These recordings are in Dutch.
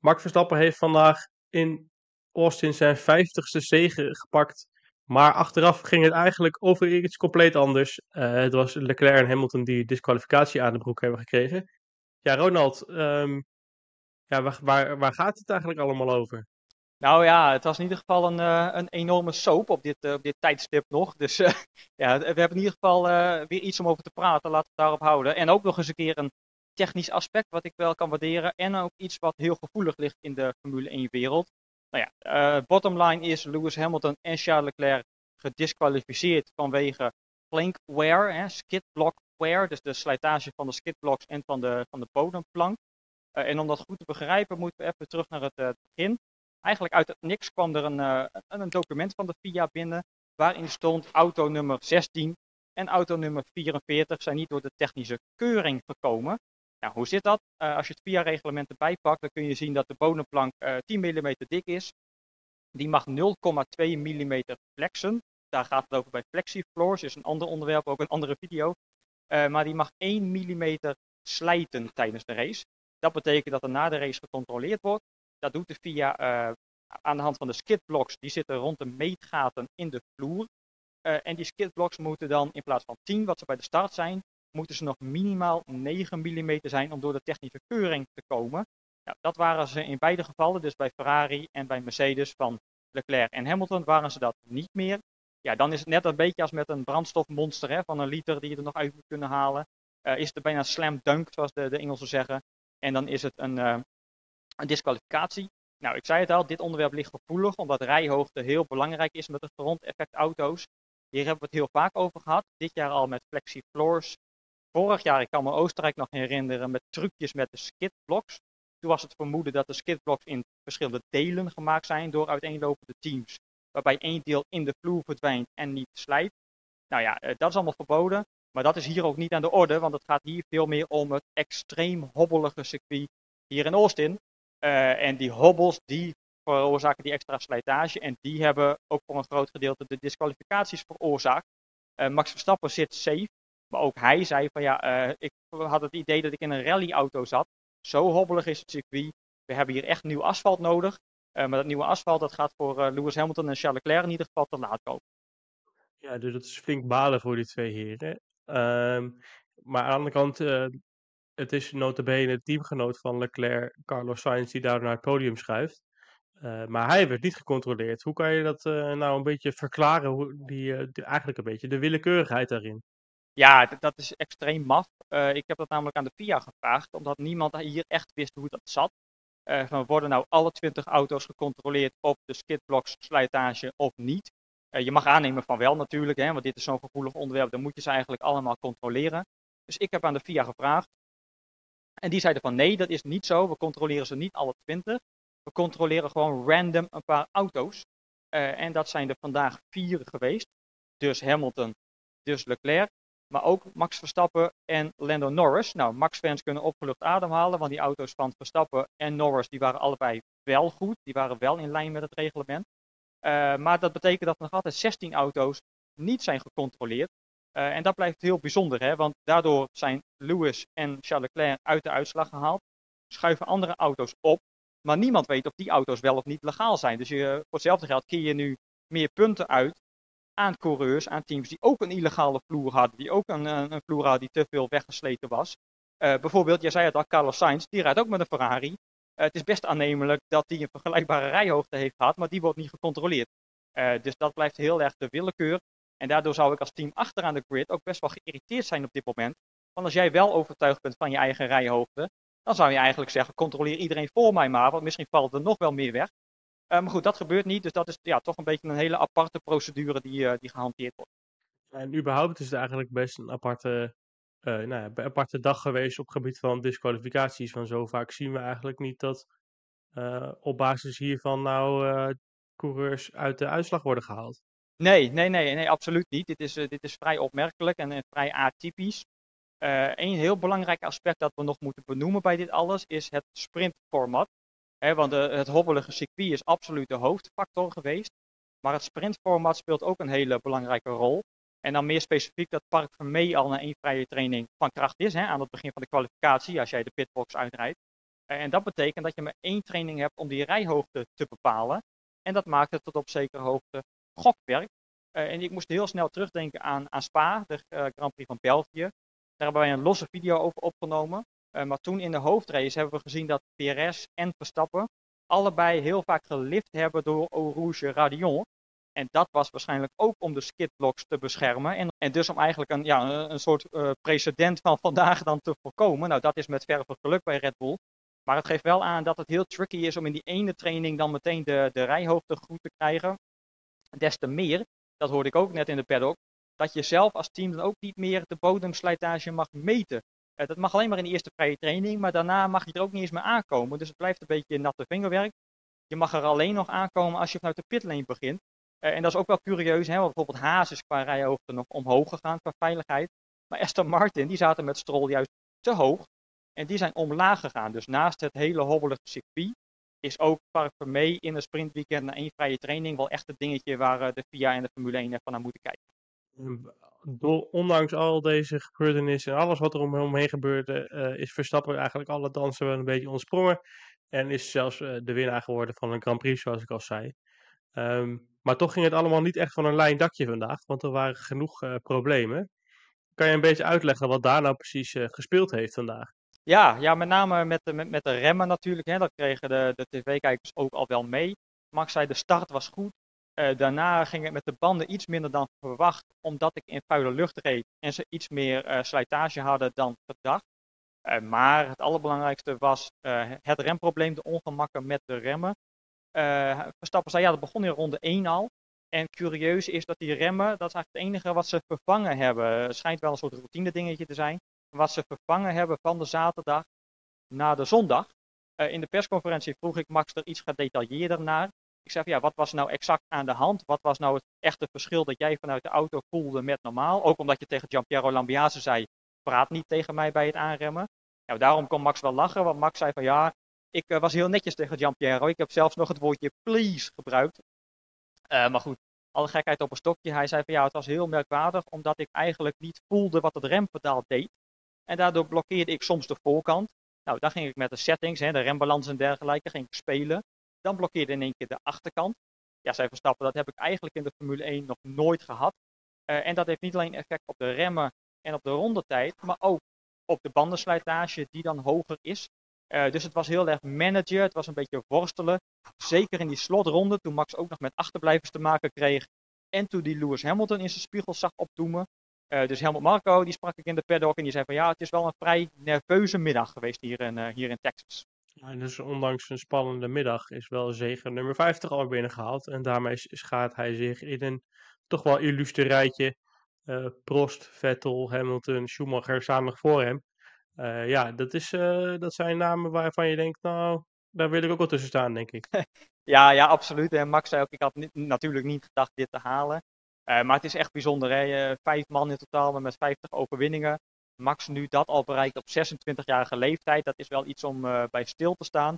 Max Verstappen heeft vandaag in Austin zijn 50ste zege gepakt. Maar achteraf ging het eigenlijk over iets compleet anders. Uh, het was Leclerc en Hamilton die disqualificatie aan de broek hebben gekregen. Ja, Ronald, um, ja, waar, waar, waar, gaat het eigenlijk allemaal over? Nou ja, het was in ieder geval een, uh, een enorme soap op dit, uh, op dit tijdstip nog. Dus ja, we hebben in ieder geval weer iets om over te praten. Laten we het daarop houden. En ook nog eens een keer een technisch aspect wat ik wel kan waarderen. En ook iets wat heel gevoelig ligt in de Formule 1-wereld. Nou ja, uh, bottom line is Lewis Hamilton en Charles Leclerc gedisqualificeerd vanwege plank wear, hè, skidblock wear, dus de slijtage van de skidblocks en van de, van de bodemplank. Uh, en om dat goed te begrijpen moeten we even terug naar het uh, begin. Eigenlijk uit het niks kwam er een, een, een, document van de FIA binnen waarin stond auto nummer 16 en auto nummer 44 zijn niet door de technische keuring gekomen. Nou, hoe zit dat? Uh, als je het VIA-reglement erbij pakt, dan kun je zien dat de bodemplank uh, 10 mm dik is. Die mag 0,2 mm flexen. Daar gaat het over bij flexifloors, is een ander onderwerp, ook een andere video. Uh, maar die mag 1 mm slijten tijdens de race. Dat betekent dat er na de race gecontroleerd wordt. Dat doet de FIA aan de hand van de skidblocks. Die zitten rond de meetgaten in de vloer. en die skidblocks moeten dan in plaats van 10, wat ze bij de start zijn, moeten ze nog minimaal 9 mm zijn om door de technische keuring te komen. Dat waren ze in beide gevallen, dus bij Ferrari en bij Mercedes van Leclerc en Hamilton waren ze dat niet meer. Ja, dan is het net een beetje als met een brandstofmonster hè, van een liter die je er nog uit moet kunnen halen. Uh, is het bijna slam dunk, zoals de, de Engelsen zeggen. En dan is het een, uh, een disqualificatie. Nou, ik zei het al, dit onderwerp ligt gevoelig, omdat rijhoogte heel belangrijk is met de grondeffectauto's. Hier hebben we het heel vaak over gehad. Dit jaar al met flexi floors, Vorig jaar, ik kan me Oostenrijk nog herinneren, met trucjes met de skidblocks. Toen was het vermoeden dat de skidblocks in verschillende delen gemaakt zijn door uiteenlopende teams. Waarbij één deel in de vloer verdwijnt en niet slijt. Nou ja, eh, dat is allemaal verboden. Maar dat is hier ook niet aan de orde, want het gaat hier veel meer om het extreem hobbelige circuit hier in Austin. Uh, en die hobbels, die veroorzaken die extra slijtage. En die hebben ook voor een groot gedeelte de disqualificaties veroorzaakt. Uh, Max Verstappen zit safe. Maar ook hij zei van ja, uh, ik had het idee dat ik in een rallyauto zat. Zo hobbelig is het circuit. We hebben hier echt nieuw asfalt nodig. Uh, maar dat nieuwe asfalt dat gaat voor uh, Lewis Hamilton en Charles Leclerc in ieder geval te laat komen. Ja, dus dat is flink balen voor die twee heren. Um, maar aan de andere kant, het is notabene de teamgenoot van Leclerc, Carlos Sainz, die daar naar het podium schuift. maar hij werd niet gecontroleerd. Hoe kan je dat nou een beetje verklaren, hoe die, eigenlijk een beetje de willekeurigheid daarin? Ja, dat is extreem maf. Uh, ik heb dat namelijk aan de FIA gevraagd, omdat niemand hier echt wist hoe dat zat. Uh, van worden nou alle 20 auto's gecontroleerd op de skidblocks slijtage of niet? Uh, je mag aannemen van wel natuurlijk, hè, want dit is zo'n gevoelig onderwerp, dan moet je ze eigenlijk allemaal controleren. Dus ik heb aan de FIA gevraagd. En die zeiden van nee, dat is niet zo. We controleren ze niet alle 20. We controleren gewoon random een paar auto's. en dat zijn er vandaag vier geweest. Dus Hamilton, dus Leclerc, maar ook Max Verstappen en Lando Norris. Nou, Max-fans kunnen opgelucht ademhalen, want die auto's van Verstappen en Norris die waren allebei wel goed. Die waren wel in lijn met het reglement. Uh, maar dat betekent dat er nog altijd 16 auto's niet zijn gecontroleerd. Uh, en dat blijft heel bijzonder, hè? want daardoor zijn Lewis en Charles Leclerc uit de uitslag gehaald. Schuiven andere auto's op, maar niemand weet of die auto's wel of niet legaal zijn. Dus je, voor hetzelfde geld keer je nu meer punten uit aan coureurs, aan teams die ook een illegale vloer hadden, die ook een, een vloer hadden die te veel weggesleten was. Uh, bijvoorbeeld, jij zei het al, Carlos Sainz, die rijdt ook met een Ferrari. Uh, het is best aannemelijk dat hij een vergelijkbare rijhoogte heeft gehad, maar die wordt niet gecontroleerd. Dus dat blijft heel erg de willekeur. En daardoor zou ik als team achteraan de grid ook best wel geïrriteerd zijn op dit moment. Want als jij wel overtuigd bent van je eigen rijhoogte, dan zou je eigenlijk zeggen, controleer iedereen voor mij maar, want misschien valt er nog wel meer weg. Uh, maar goed, dat gebeurt niet. Dus dat is ja, toch een beetje een hele aparte procedure die, uh, die gehanteerd wordt. En überhaupt is het eigenlijk best een aparte nou ja, aparte dag geweest op gebied van disqualificaties. Van zo vaak zien we eigenlijk niet dat op basis hiervan nou coureurs uit de uitslag worden gehaald. Nee, nee, nee, nee, absoluut niet. Dit is, dit is vrij opmerkelijk en vrij atypisch. Een heel belangrijk aspect dat we nog moeten benoemen bij dit alles is het sprintformat. Want de, het hobbelige circuit is absoluut de hoofdfactor geweest. Maar het sprintformat speelt ook een hele belangrijke rol. En dan meer specifiek dat Park Vermee al een één vrije training van kracht is hè, aan het begin van de kwalificatie als jij de pitbox uitrijdt. En dat betekent dat je maar één training hebt om die rijhoogte te bepalen. En dat maakt het tot op zekere hoogte gokwerk. en ik moest heel snel terugdenken aan, aan Spa, de Grand Prix van België. Daar hebben wij een losse video over opgenomen. Uh, maar toen in de hoofdrace hebben we gezien dat PRS en Verstappen allebei heel vaak gelift hebben door Eau Radion. En dat was waarschijnlijk ook om de skidblocks te beschermen. En, en dus om eigenlijk een, ja, een soort uh, precedent van vandaag dan te voorkomen. Nou, dat is met verve geluk bij Red Bull. Maar het geeft wel aan dat het heel tricky is om in die ene training dan meteen de, de rijhoogte goed te krijgen. Des te meer, dat hoorde ik ook net in de paddock, dat je zelf als team dan ook niet meer de bodemslijtage mag meten. Uh, dat mag alleen maar in de eerste vrije training, maar daarna mag je er ook niet eens meer aankomen. Dus het blijft een beetje natte vingerwerk. Je mag er alleen nog aankomen als je vanuit de pitlane begint. Uh, en dat is ook wel curieus, hè, want bijvoorbeeld Haas is qua rijhoogte nog omhoog gegaan qua veiligheid. Maar Aston Martin, die zaten met Stroll juist te hoog. En die zijn omlaag gegaan. Dus naast het hele hobbelige circuit is ook Park Vermee in een sprintweekend na één vrije training wel echt het dingetje waar uh, de FIA en de Formule 1 van naar moeten kijken ondanks al deze gebeurtenissen en alles wat er omheen gebeurde, uh, is Verstappen eigenlijk alle dansen wel een beetje ontsprongen. En is zelfs uh, de winnaar geworden van een Grand Prix, zoals ik al zei. Um, maar toch ging het allemaal niet echt van een lijn dakje vandaag, want er waren genoeg uh, problemen. Kan je een beetje uitleggen wat daar nou precies gespeeld heeft vandaag? Ja, ja met name met de, met de remmen natuurlijk. Hè. Dat kregen de, de tv-kijkers ook al wel mee. Max zei de start was goed, uh, daarna ging het met de banden iets minder dan verwacht, omdat ik in vuile lucht reed en ze iets meer uh, slijtage hadden dan gedacht. Uh, maar het allerbelangrijkste was het remprobleem, de ongemakken met de remmen. Verstappen zei ja, dat begon in ronde 1 al. En curieus is dat die remmen, dat is eigenlijk het enige wat ze vervangen hebben. Het schijnt wel een soort routine dingetje te zijn. Wat ze vervangen hebben van de zaterdag naar de zondag. in de persconferentie vroeg ik Max er iets gedetailleerder naar. Ik zeg, ja, wat was nou exact aan de hand? Wat was nou het echte verschil dat jij vanuit de auto voelde met normaal? Ook omdat je tegen Giampiero Lambiase zei, praat niet tegen mij bij het aanremmen. Nou, daarom kon Max wel lachen, want Max zei van ja, ik uh, was heel netjes tegen Giampiero. Ik heb zelfs nog het woordje please gebruikt. Uh, maar goed, alle gekheid op een stokje. Hij zei van ja, het was heel merkwaardig, omdat ik eigenlijk niet voelde wat het rempedaal deed. En daardoor blokkeerde ik soms de voorkant. Nou, dan ging ik met de settings, hè, de rembalans en dergelijke, ging ik spelen. Dan blokkeerde in één keer de achterkant. Ja, zij Verstappen, dat heb ik eigenlijk in de Formule 1 nog nooit gehad. Uh, en dat heeft niet alleen effect op de remmen en op de rondetijd, maar ook op de bandenslijtage die dan hoger is. Uh, dus het was heel erg managen, het was een beetje worstelen. Zeker in die slotronde, toen Max ook nog met achterblijvers te maken kreeg. En toen die Lewis Hamilton in zijn spiegel zag opdoemen. Uh, dus Helmut Marco, die sprak ik in de paddock en die zei van ja, het is wel een vrij nerveuze middag geweest hier hier in Texas. Ja, dus ondanks een spannende middag is wel zegen nummer 50 al binnengehaald. En daarmee schaart hij zich in een toch wel illustre rijtje. Uh, Prost, Vettel, Hamilton, Schumacher samen voor hem. Uh, ja, dat, is, uh, dat zijn namen waarvan je denkt, nou, daar wil ik ook wel tussen staan, denk ik. ja, ja, absoluut. En Max zei ook, ik had natuurlijk niet gedacht dit te halen. maar het is echt bijzonder, hè? vijf man in totaal met 50 overwinningen. Max nu dat al bereikt op 26-jarige leeftijd, dat is wel iets om uh, bij stil te staan.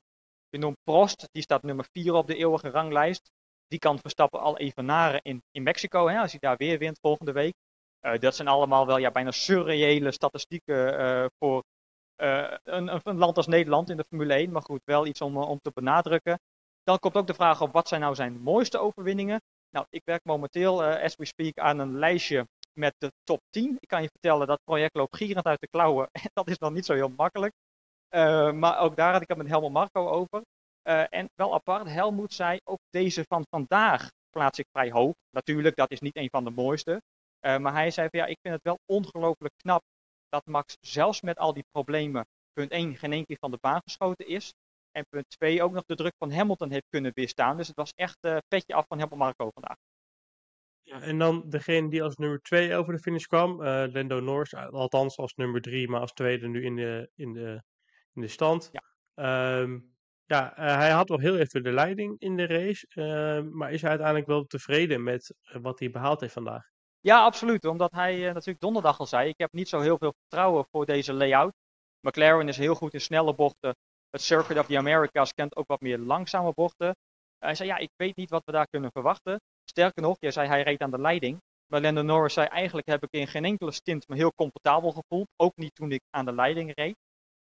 Je noemt Prost, die staat nummer 4 op de eeuwige ranglijst. Die kan Verstappen al evenaren in, in Mexico, hè, als hij daar weer wint volgende week. Uh, dat zijn allemaal wel ja, bijna surreële statistieken uh, voor een, een, land als Nederland in de Formule 1. Maar goed, wel iets om, om te benadrukken. Dan komt ook de vraag op wat zijn nou zijn mooiste overwinningen. Nou, ik werk momenteel, as we speak, aan een lijstje met de top 10. Ik kan je vertellen, dat project loopt gierend uit de klauwen. En dat is nog niet zo heel makkelijk. Uh, maar ook daar had ik het met Helmut Marco over. Uh, en wel apart, Helmut zei, ook deze van vandaag plaats ik vrij hoog. Natuurlijk, dat is niet een van de mooiste. Uh, maar hij zei van ja, ik vind het wel ongelooflijk knap dat Max zelfs met al die problemen, punt 1, geen één keer van de baan geschoten is. En punt 2 ook nog de druk van Hamilton heeft kunnen weerstaan. Dus het was echt uh, petje af van Helmut Marco vandaag. Ja, en dan degene die als nummer 2 over de finish kwam, uh, Lando Norris, althans als nummer 3, maar als tweede nu in de, in de, in de stand. Ja. Um, ja, uh, hij had wel heel even de leiding in de race, uh, maar is hij uiteindelijk wel tevreden met wat hij behaald heeft vandaag? Ja, absoluut. Omdat hij natuurlijk donderdag al zei, ik heb niet zo heel veel vertrouwen voor deze layout. McLaren is heel goed in snelle bochten. Het Circuit of the Americas kent ook wat meer langzame bochten. Hij zei, ja, ik weet niet wat we daar kunnen verwachten. Sterker nog, jij zei hij reed aan de leiding. Maar Lando Norris zei, eigenlijk heb ik in geen enkele stint me heel comfortabel gevoeld. Ook niet toen ik aan de leiding reed.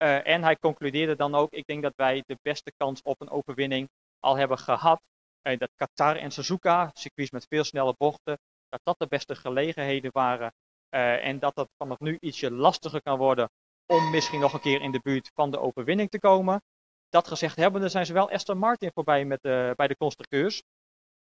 Uh, en hij concludeerde dan ook, ik denk dat wij de beste kans op een overwinning al hebben gehad. Uh, dat Qatar en Suzuka, circuits met veel snelle bochten, dat dat de beste gelegenheden waren. Uh, en dat het vanaf nu ietsje lastiger kan worden om misschien nog een keer in de buurt van de overwinning te komen. Dat gezegd hebbende zijn ze wel Aston Martin voorbij met bij de constructeurs.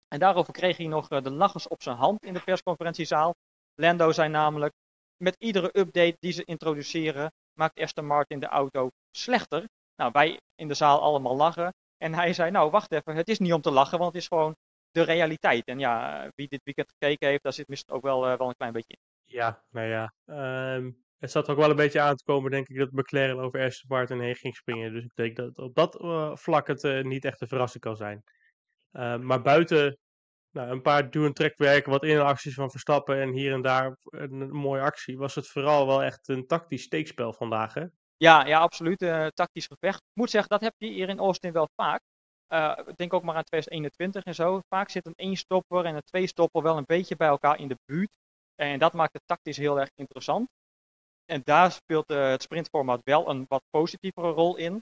En daarover kreeg hij nog de lachers op zijn hand in de persconferentiezaal. Lando zei namelijk, met iedere update die ze introduceren, maakt Aston Martin de auto slechter. Nou, wij in de zaal allemaal lachen. En hij zei, nou wacht even, het is niet om te lachen, want het is gewoon de realiteit. En ja, wie dit weekend gekeken heeft, daar zit misschien ook wel, uh, wel een klein beetje in. Ja, nou ja. Um, het zat ook wel een beetje aan te komen, denk ik, dat McLaren over Aston Martin heen ging springen. Dus ik denk dat op dat vlak het niet echt een verrassing kan zijn. Uh, maar buiten nou, een paar duw- en trekwerken, wat inacties van Verstappen en hier en daar een, mooie actie, was het vooral wel echt een tactisch steekspel vandaag, hè? Ja, ja absoluut. Uh, tactisch gevecht. Ik moet zeggen, dat heb je hier in Austin wel vaak. Uh, denk ook maar aan 2021 en zo. Vaak zit een één-stopper en een twee-stopper wel een beetje bij elkaar in de buurt. En dat maakt het tactisch heel erg interessant. En daar speelt uh, het sprintformaat wel een wat positievere rol in.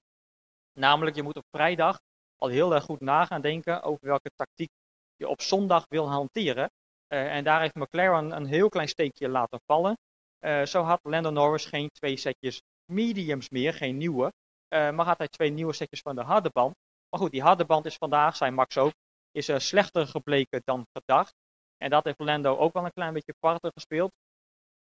Namelijk, je moet op vrijdag al heel erg goed na gaan denken over welke tactiek je op zondag wil hanteren. Uh, en daar heeft McLaren een heel klein steekje laten vallen. Uh, zo had Lando Norris geen twee setjes mediums meer, geen nieuwe. Uh, maar had hij twee nieuwe setjes van de harde band. Maar goed, die harde band is vandaag, zei Max ook, is slechter gebleken dan gedacht. En dat heeft Lando ook wel een klein beetje parter gespeeld.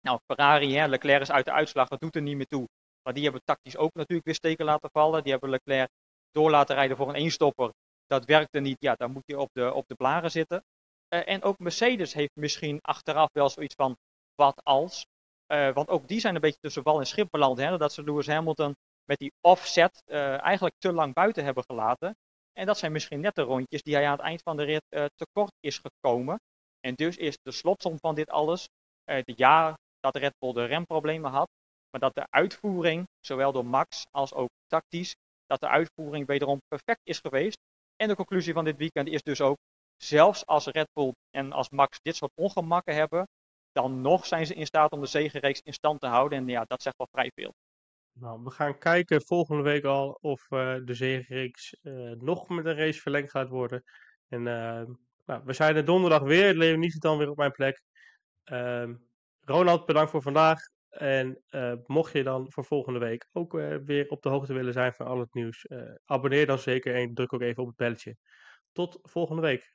Nou, Ferrari, hè, Leclerc is uit de uitslag, dat doet er niet meer toe. Maar die hebben tactisch ook natuurlijk weer steken laten vallen. Die hebben Leclerc door laten rijden voor een eenstopper. Dat werkte niet, ja, dan moet je op de, op de blaren zitten. Uh, en ook Mercedes heeft misschien achteraf wel zoiets van, wat als? Uh, want ook die zijn een beetje tussen wal en schip beland. Hè, dat ze Lewis Hamilton met die offset uh, eigenlijk te lang buiten hebben gelaten. En dat zijn misschien net de rondjes die hij aan het eind van de rit tekort is gekomen. En dus is de slotsom van dit alles, de jaar dat Red Bull de remproblemen had, maar dat de uitvoering, zowel door Max als ook tactisch, dat de uitvoering wederom perfect is geweest. En de conclusie van dit weekend is dus ook, zelfs als Red Bull en als Max dit soort ongemakken hebben, dan nog zijn ze in staat om de zegenreeks in stand te houden. En ja, dat zegt wel vrij veel. Nou, we gaan kijken volgende week al of uh, de zegenreeks uh, nog met een race verlengd gaat worden. En uh, nou, we zijn er donderdag weer. Leonie zit dan weer op mijn plek. Ehm, Ronald, bedankt voor vandaag. En uh, mocht je dan voor volgende week ook uh, weer op de hoogte willen zijn van al het nieuws, uh, abonneer dan zeker en druk ook even op het belletje. Tot volgende week.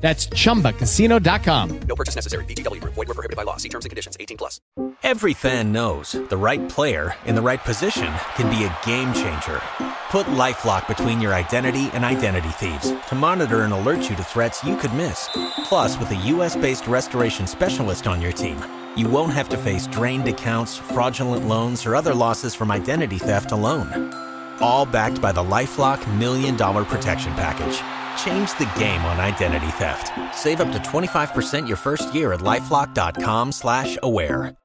That's ChumbaCasino.com. No purchase necessary. VGW. Void were prohibited by law. See terms and conditions. 18 plus. Every fan knows the right player in the right position can be a game changer. Put LifeLock between your identity and identity thieves to monitor and alert you to threats you could miss. Plus, with a U.S.-based restoration specialist on your team, you won't have to face drained accounts, fraudulent loans, or other losses from identity theft alone. All backed by the LifeLock Million Dollar Protection Package. Change the game on identity theft. Save up to 25% your first year at LifeLock.com slash aware.